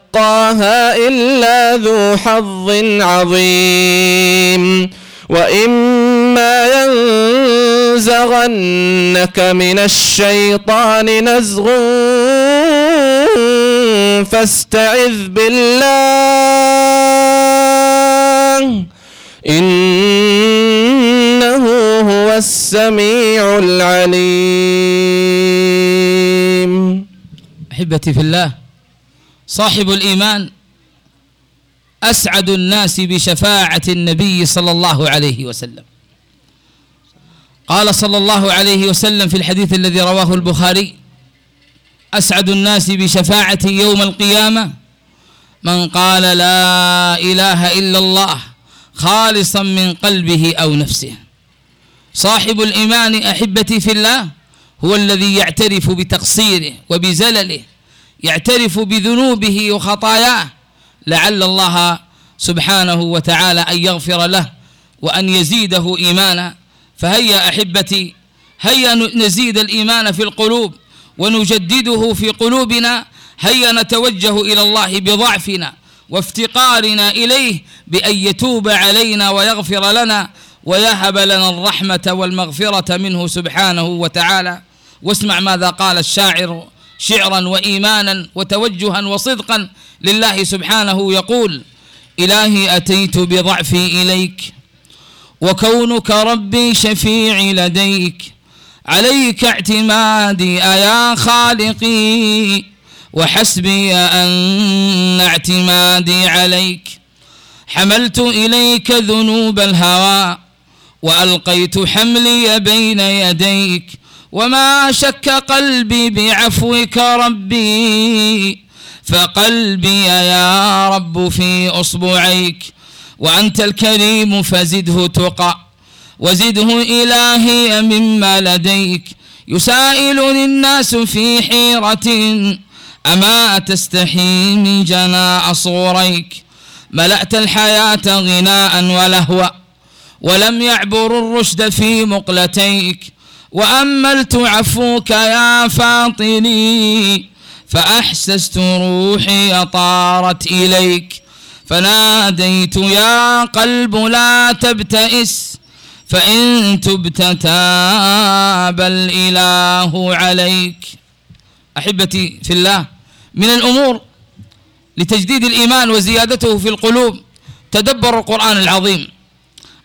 إلا ذو حظ عظيم. وإما ينزغنك من الشيطان نزغ فاستعذ بالله. إنه هو السميع العليم. أحبتي في الله صاحب الإيمان أسعد الناس بشفاعة النبي صلى الله عليه وسلم. قال صلى الله عليه وسلم في الحديث الذي رواه البخاري أسعد الناس بشفاعتي يوم القيامة. من قال لا إله إلا الله خالصا من قلبه أو نفسه. صاحب الإيمان أحبتي في الله هو الذي يعترف بتقصيره وبزلله يعترف بذنوبه وخطاياه لعل الله سبحانه وتعالى أن يغفر له وأن يزيده إيمانا. فهيا أحبتي هيا نزيد الإيمان في القلوب ونجدده في قلوبنا هيا نتوجه إلى الله بضعفنا وافتقارنا إليه بأن يتوب علينا ويغفر لنا ويهب لنا الرحمة والمغفرة منه سبحانه وتعالى. واسمع ماذا قال الشاعر شعرا وإيمانا وتوجها وصدقا لله سبحانه يقول إلهي أتيت بضعفي إليك وكونك ربي شفيعي لديك عليك اعتمادي أيا خالقي وحسبي أن اعتمادي عليك. حملت إليك ذنوب الهوى وألقيت حملي بين يديك وما شك قلبي بعفوك ربي فقلبي يا رب في أصبعيك وأنت الكريم فزده تقى وزده إلهي مما لديك. يسائلني الناس في حيرة أما تستحي من جنا أصغريك ملأت الحياة غناء ولهوا ولم يعبر الرشد في مقلتيك. وأملت عفوك يا فاطني فأحسست روحي طارت إليك. فناديت يا قلب لا تبتئس فإن تبت تاب الإله عليك. أحبتي في الله من الأمور لتجديد الإيمان وزيادته في القلوب تدبر القرآن العظيم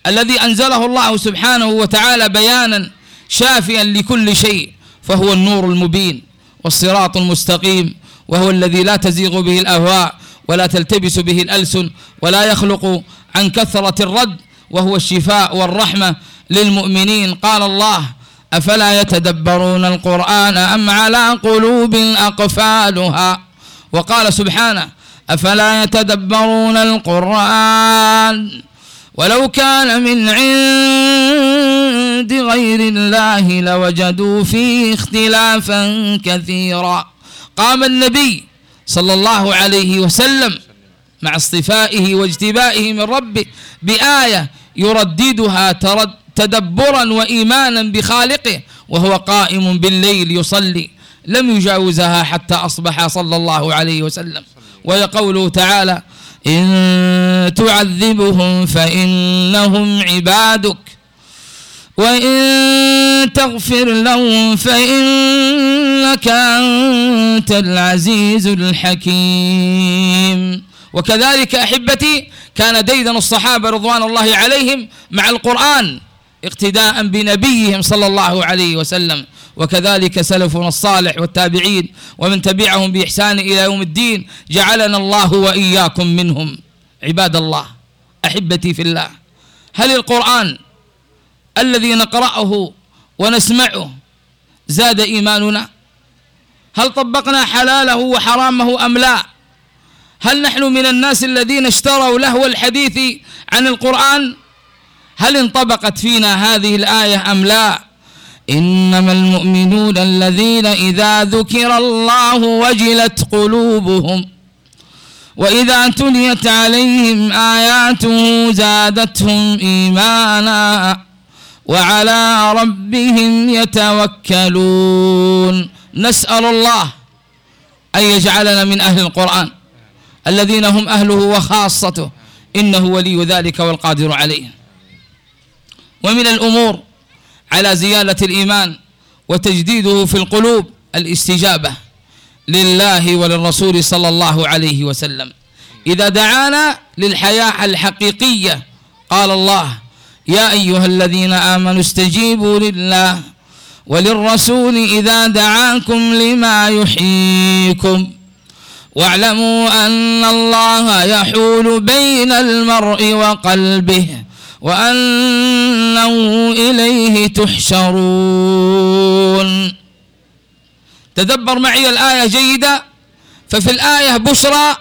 الذي أنزله الله سبحانه وتعالى بيانا شافيا لكل شيء فهو النور المبين والصراط المستقيم وهو الذي لا تزيغ به الأهواء ولا تلتبس به الألسن ولا يخلق عن كثرة الرد وهو الشفاء والرحمة للمؤمنين. قال الله أفلا يتدبرون القرآن أم على قلوب أقفالها؟ وقال سبحانه أفلا يتدبرون القرآن ولو كان من عند غير الله لوجدوا فيه اختلافا كثيرا. قام النبي صلى الله عليه وسلم مع اصطفائه واجتبائه من ربه بآية يرددها ترد تدبرا وإيمانا بخالقه وهو قائم بالليل يصلي. لم يجاوزها حتى أصبح صلى الله عليه وسلم. ويقوله تعالى إن تعذبهم فإنهم عبادك وإن تغفر لهم فإنك أنت العزيز الحكيم. وكذلك أحبتي كان ديدن الصحابة رضوان الله عليهم مع القرآن اقتداء بنبيهم صلى الله عليه وسلم. وكذلك سلفنا الصالح والتابعين ومن تبعهم بإحسان إلى يوم الدين جعلنا الله وإياكم منهم. عباد الله أحبتي في الله هل القرآن الذي نقرأه ونسمعه زاد إيماننا؟ هل طبقنا حلاله وحرامه أم لا؟ هل نحن من الناس الذين اشتروا لهو الحديث عن القرآن؟ هل انطبقت فينا هذه الآية أم لا؟ إنما المؤمنون الذين إذا ذكر الله وجلت قلوبهم وإذا تليت عليهم آياته زادتهم إيمانا وعلى ربهم يتوكلون. نسأل الله أن يجعلنا من أهل القرآن الذين هم أهله وخاصته. إنه ولي ذلك والقادر عليه. ومن الأمور على زيادة الإيمان وتجديده في القلوب الاستجابة لله وللرسول صلى الله عليه وسلم. إذا دعانا للحياة الحقيقية قال الله يا أيها الذين آمنوا استجيبوا لله وللرسول إذا دعاكم لما يحييكم. واعلموا أن الله يحول بين المرء وقلبه وأنه إليه تحشرون. تدبر معي الآية جيدة. ففي الآية بشرى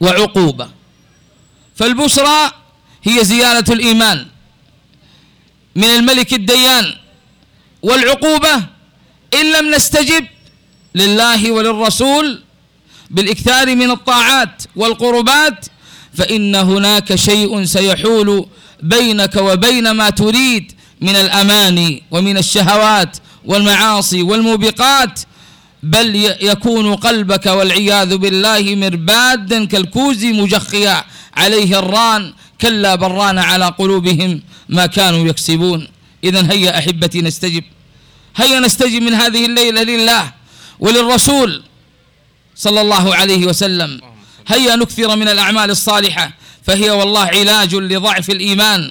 وعقوبة. فالبشرى هي زيادة الإيمان. من الملك الديان. والعقوبة إن لم نستجب لله وللرسول بالإكثار من الطاعات والقربات فإن هناك شيء سيحول بينك وبين ما تريد من الأماني ومن الشهوات والمعاصي والموبقات بل يكون قلبك والعياذ بالله مربادا كالكوز مجخيا عليه الران كلا بران على قلوبهم ما كانوا يكسبون. إذا هيا أحبتي نستجب. هيا نستجب من هذه الليلة لله وللرسول صلى الله عليه وسلم. هيا نكثر من الأعمال الصالحة. فهي والله علاج لضعف الإيمان.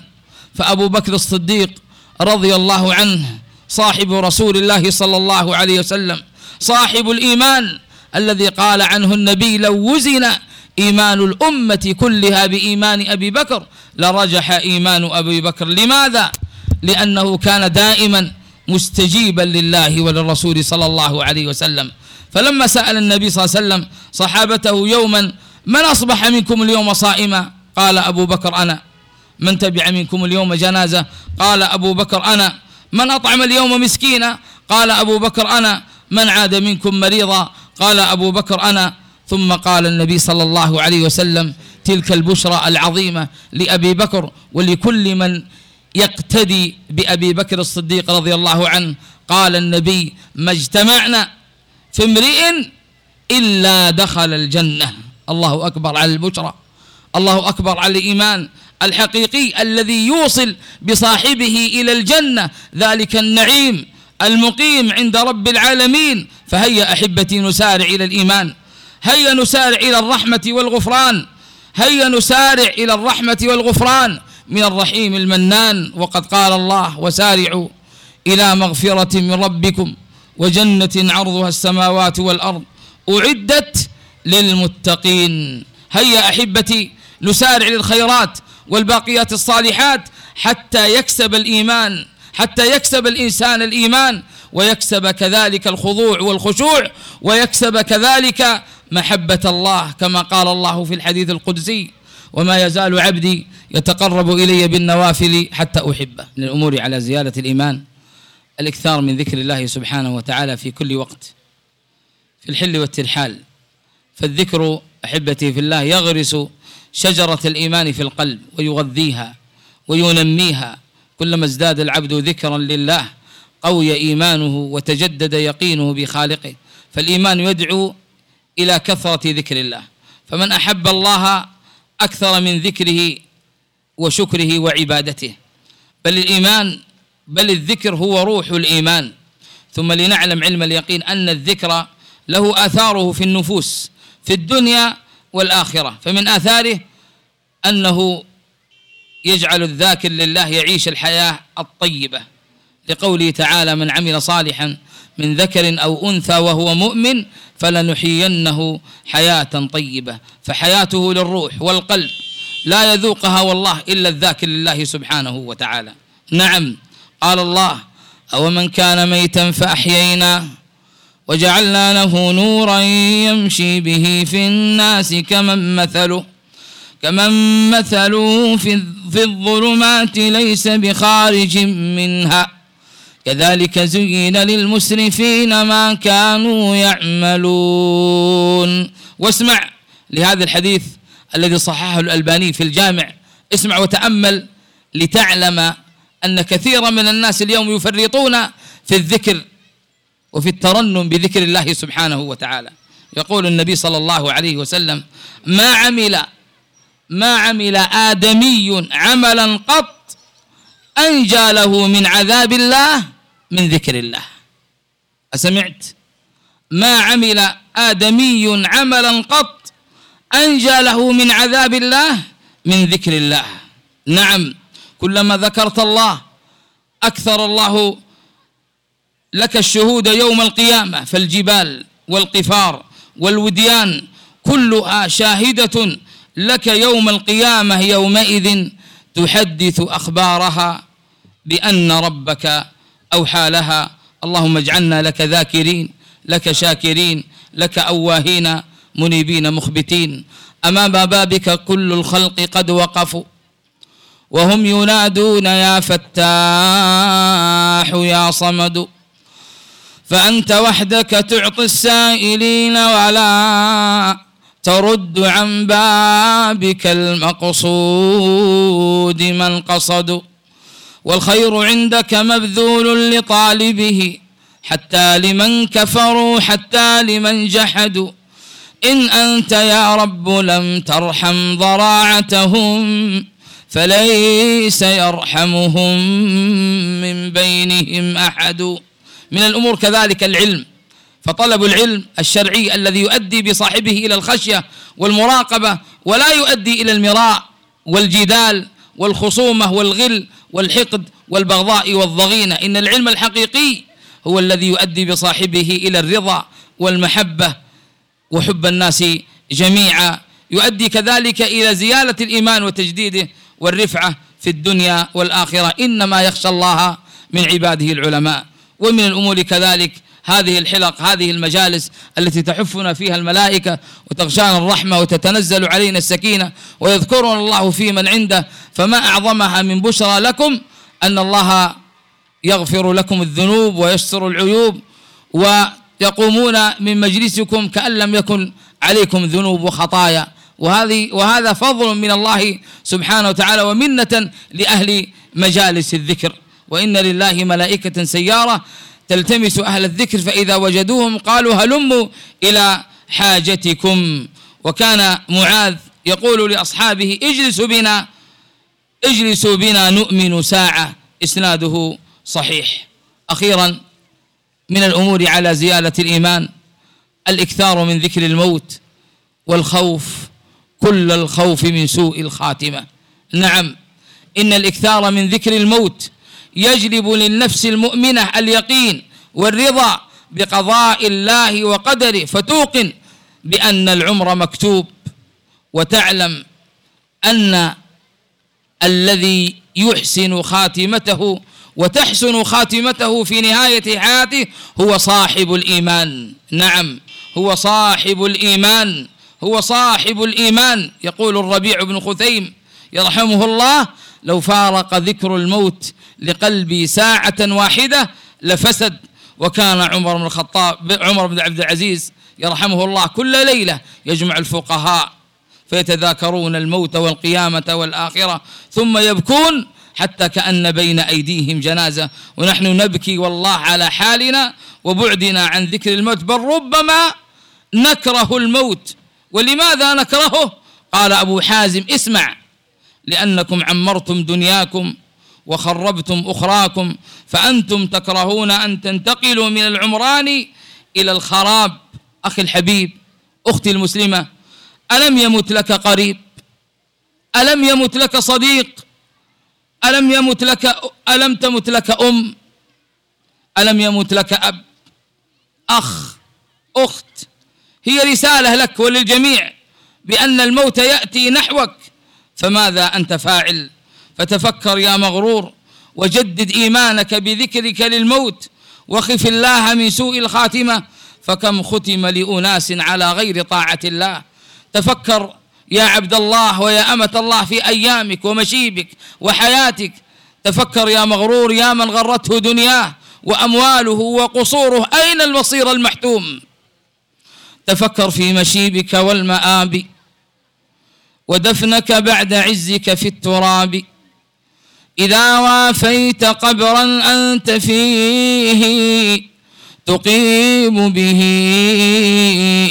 فأبو بكر الصديق رضي الله عنه صاحب رسول الله صلى الله عليه وسلم صاحب الإيمان الذي قال عنه النبي لو وزن إيمان الأمة كلها بإيمان أبي بكر لرجح إيمان أبي بكر. لماذا؟ لأنه كان دائما مستجيبا لله وللرسول صلى الله عليه وسلم. فلما سأل النبي صلى الله عليه وسلم صحابته يوما من أصبح منكم اليوم صائما؟ قال أبو بكر أنا من تبع منكم اليوم جنازة؟ قال أبو بكر أنا من أطعم اليوم مسكينا؟ قال أبو بكر أنا من عاد منكم مريضا؟ قال أبو بكر أنا ثم قال النبي صلى الله عليه وسلم تلك البشرى العظيمة لأبي بكر ولكل من يقتدي بأبي بكر الصديق رضي الله عنه. قال النبي ما اجتمعنا في امرئ إلا دخل الجنة. الله أكبر على البشرى. الله أكبر على الإيمان الحقيقي الذي يوصل بصاحبه إلى الجنة ذلك النعيم المقيم عند رب العالمين. فهيا أحبتي نسارع إلى الإيمان هيا نسارع إلى الرحمة والغفران هيا نسارع إلى الرحمة والغفران. من الرحيم المنان وقد قال الله وسارعوا إلى مغفرة من ربكم وجنة عرضها السماوات والأرض أعدت للمتقين. هيا أحبتي نسارع للخيرات والباقيات الصالحات حتى يكسب الإيمان حتى يكسب الإنسان الإيمان ويكسب كذلك الخضوع والخشوع ويكسب كذلك محبة الله كما قال الله في الحديث القدسي وما يزال عبدي يتقرب إلي بالنوافل حتى أحبه. من الأمور على زيادة الإيمان الإكثار من ذكر الله سبحانه وتعالى في كل وقت في الحل والترحال. فالذكر أحبتي في الله يغرس شجرة الإيمان في القلب ويغذيها وينميها. كلما ازداد العبد ذكرا لله قوي إيمانه وتجدد يقينه بخالقه. فالإيمان يدعو إلى كثرة ذكر الله. فمن أحب الله أكثر من ذكره وشكره وعبادته. بل الإيمان بل الذكر هو روح الإيمان. ثم لنعلم علم اليقين أن الذكر له آثاره في النفوس في الدنيا والآخرة. فمن آثاره أنه يجعل الذاكر لله يعيش الحياة الطيبة. لقوله تعالى من عمل صالحا من ذكر أو أنثى وهو مؤمن فلنحيينه حياة طيبة. فحياته للروح والقلب لا يذوقها والله إلا الذاكر لله سبحانه وتعالى. نعم قال الله أو من كان ميتا فأحيينا وجعلنا له نورا يمشي به في الناس كمن مثله كمن مثله في في الظلمات ليس بخارج منها. كذلك زين للمسرفين ما كانوا يعملون. واسمع لهذا الحديث الذي صححه الألباني في الجامع. اسمع وتأمل لتعلم أن كثيرا من الناس اليوم يفرطون في الذكر وفي الترنم بذكر الله سبحانه وتعالى. يقول النبي صلى الله عليه وسلم ما عمل ما عمل آدمي عملا قط أنجى له من عذاب الله من ذكر الله. أسمعت؟ ما عمل آدمي عملا قط أنجى له من عذاب الله من ذكر الله. نعم كلما ذكرت الله أكثر الله لك الشهود يوم القيامة فالجبال والقفار والوديان كلها شاهدة لك يوم القيامة يومئذ تحدث أخبارها بأن ربك أوحى لها. اللهم اجعلنا لك ذاكرين لك شاكرين لك أواهين منيبين مخبتين. أمام بابك كل الخلق قد وقفوا وهم ينادون يا فتاح يا صمد. فأنت وحدك تعطي السائلين ولا ترد عن بابك المقصود من قصدوا والخير عندك مبذول لطالبه حتى لمن كفروا حتى لمن جحدوا. إن أنت يا رب لم ترحم ضراعتهم فليس يرحمهم من بينهم أحد. من الأمور كذلك العلم. فطلب العلم الشرعي الذي يؤدي بصاحبه إلى الخشية والمراقبة ولا يؤدي إلى المراء والجدال والخصومة والغل والحقد والبغضاء والضغينة. إن العلم الحقيقي هو الذي يؤدي بصاحبه إلى الرضا والمحبة وحب الناس جميعا. يؤدي كذلك إلى زيادة الإيمان وتجديده والرفعة في الدنيا والآخرة. إنما يخشى الله من عباده العلماء. ومن الأمور كذلك هذه الحلق هذه المجالس التي تحفنا فيها الملائكة وتغشانا الرحمة وتتنزل علينا السكينة ويذكرنا الله في من عنده. فما أعظمها من بشرى لكم أن الله يغفر لكم الذنوب ويستر العيوب ويقومون من مجلسكم كأن لم يكن عليكم ذنوب وخطايا. وهذه وهذا فضل من الله سبحانه وتعالى ومنة لأهل مجالس الذكر. وإن لله ملائكة سيارة تلتمس أهل الذكر فإذا وجدوهم قالوا هلموا إلى حاجتكم. وكان معاذ يقول لأصحابه اجلسوا بنا اجلسوا بنا نؤمن ساعة. إسناده صحيح. أخيرا من الأمور على زيادة الإيمان الإكثار من ذكر الموت والخوف كل الخوف من سوء الخاتمة. نعم إن الإكثار من ذكر الموت يجلب للنفس المؤمنة اليقين والرضا بقضاء الله وقدره. فتوقن بأن العمر مكتوب وتعلم أن الذي يحسن خاتمته وتحسن خاتمته في نهاية حياته هو صاحب الإيمان. نعم هو صاحب الإيمان هو صاحب الإيمان. يقول الربيع بن خثيم يرحمه الله لو فارق ذكر الموت لقلبي ساعة واحدة لفسد. وكان عمر بن الخطاب عمر بن عبد العزيز يرحمه الله كل ليلة يجمع الفقهاء فيتذاكرون الموت والقيامة والآخرة. ثم يبكون حتى كأن بين أيديهم جنازة. ونحن نبكي والله على حالنا وبعدنا عن ذكر الموت. بل ربما نكره الموت. ولماذا نكرهه؟ قال أبو حازم اسمع لأنكم عمرتم دنياكم وخربتم أخراكم فأنتم تكرهون أن تنتقلوا من العمران إلى الخراب. أخي الحبيب أختي المسلمة ألم يمت لك قريب؟ ألم يمت لك صديق؟ ألم يمت لك ألم تمت لك أم؟ ألم يمت لك أب؟ أخ أخت هي رسالة لك وللجميع بأن الموت يأتي نحوك فماذا أنت فاعل؟ فتفكر يا مغرور وجدد إيمانك بذكرك للموت وخف الله من سوء الخاتمة فكم ختم لأناس على غير طاعة الله. تفكر يا عبد الله ويا أمة الله في أيامك ومشيبك وحياتك. تفكر يا مغرور يا من غرته دنياه وأمواله وقصوره أين المصير المحتوم؟ تفكر في مشيبك والمآب ودفنك بعد عزك في التراب. إذا وافيت قبرا أنت فيه تقيم به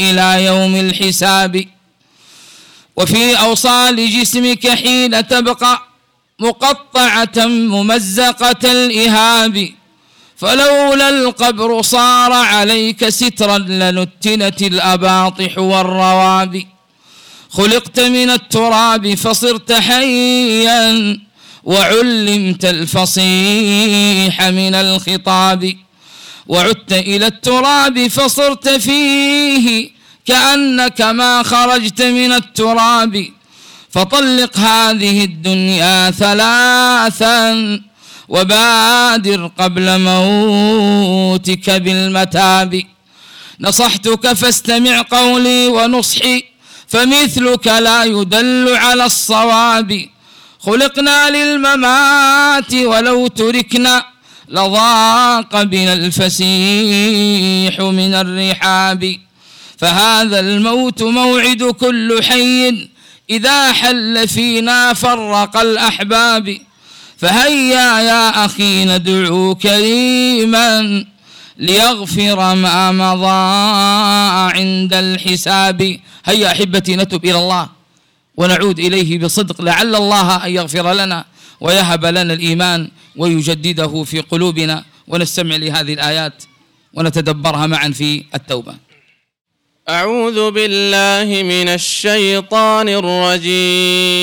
إلى يوم الحساب. وفي أوصال جسمك حين تبقى مقطعة ممزقة الإهاب. فلولا القبر صار عليك سترا لنتنت الأباطح والرواب. خلقت من التراب فصرت حيا وعلمت الفصيح من الخطاب وعدت إلى التراب فصرت فيه كأنك ما خرجت من التراب. فطلق هذه الدنيا ثلاثا وبادر قبل موتك بالمتاب. نصحتك فاستمع قولي ونصحي فمثلك لا يدل على الصواب. خلقنا للممات ولو تركنا لضاق بنا الفسيح من الرحاب. فهذا الموت موعد كل حي. إذا حل فينا فرق الأحباب. فهيا يا أخي ندعو كريما ليغفر ما مضى عند الحساب. هيا أحبتي نتب إلى الله. ونعود إليه بصدق. لعل الله أن يغفر لنا ويهب لنا الإيمان ويجدده في قلوبنا ونستمع لهذه الآيات ونتدبرها معا في التوبة. أعوذ بالله من الشيطان الرجيم.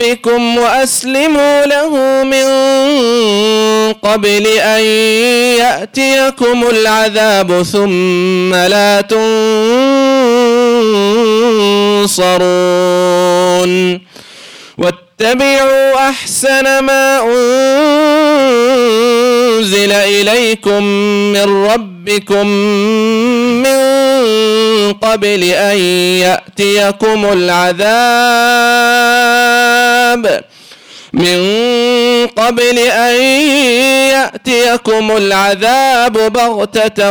ربكم وأسلموا له من قبل أن يأتيكم العذاب ثم لا تنصرون واتبعوا أحسن ما أنزل إليكم من ربكم من قبل أن يأتيكم العذاب. من قبل أن يأتيكم العذاب بغتة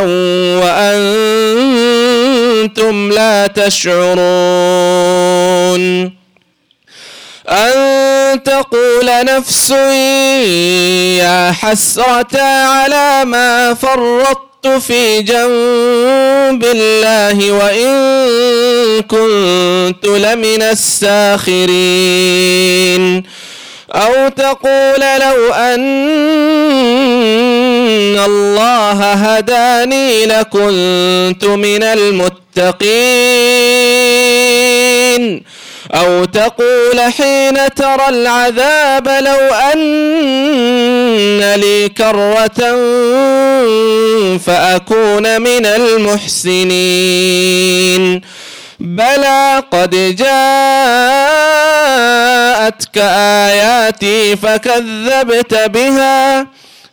وأنتم لا تشعرون. أن تقول نفس يا حسرة على ما فرطت في جنب الله وإن كنت لمن الساخرين. أو تقول لو أن الله هداني لكنت من المتقين. أو تقول حين ترى العذاب لو أن لي كرة فأكون من المحسنين. بلى قد جاءتك آياتي فكذبت بها.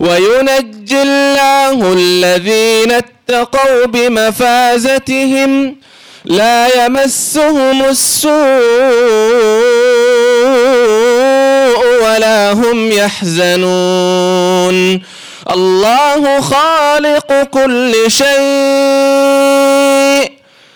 وينجي الله الذين اتقوا بمفازتهم لا يمسهم السوء ولا هم يحزنون. الله خالق كل شيء.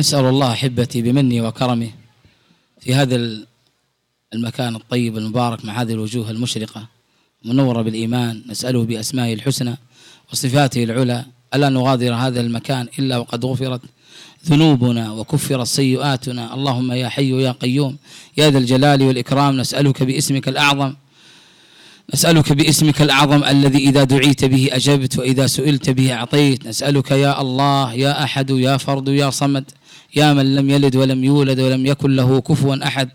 نسأل الله أحبتي بمنه وكرمه في هذا المكان الطيب المبارك مع هذه الوجوه المشرقة منورة بالإيمان نسأله بأسمائه الحسنى وصفاته العلى ألا نغادر هذا المكان إلا وقد غفرت ذنوبنا وكفرت سيئاتنا. اللهم يا حي يا قيوم يا ذا الجلال والإكرام نسألك باسمك الأعظم نسألك باسمك الأعظم الذي إذا دعيت به أجبت وإذا سئلت به أعطيت. نسألك يا الله يا أحد يا فرد يا صمد يا من لم يلد ولم يولد ولم يكن له كفوا أحد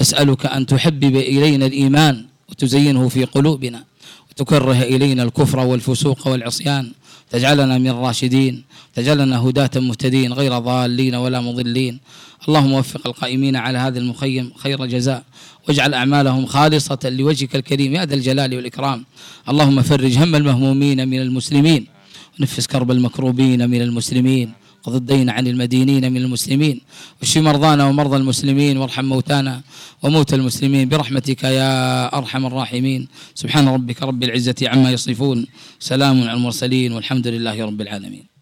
نسألك أن تحبب إلينا الإيمان وتزينه في قلوبنا وتكره إلينا الكفر والفسوق والعصيان. تجعلنا من الراشدين تجعلنا هداة مهتدين غير ضالين ولا مضلين. اللهم وفق القائمين على هذا المخيم خير جزاء واجعل أعمالهم خالصة لوجهك الكريم يا ذا الجلال والإكرام. اللهم فرج هم المهمومين من المسلمين ونفس كرب المكروبين من المسلمين. قض الدين عن المدينين من المسلمين. واشف مرضانا ومرضى المسلمين؟ وارحم موتانا وموتى المسلمين. برحمتك يا أرحم الراحمين. سبحان ربك رب العزة عما يصفون. سلام على المرسلين والحمد لله رب العالمين.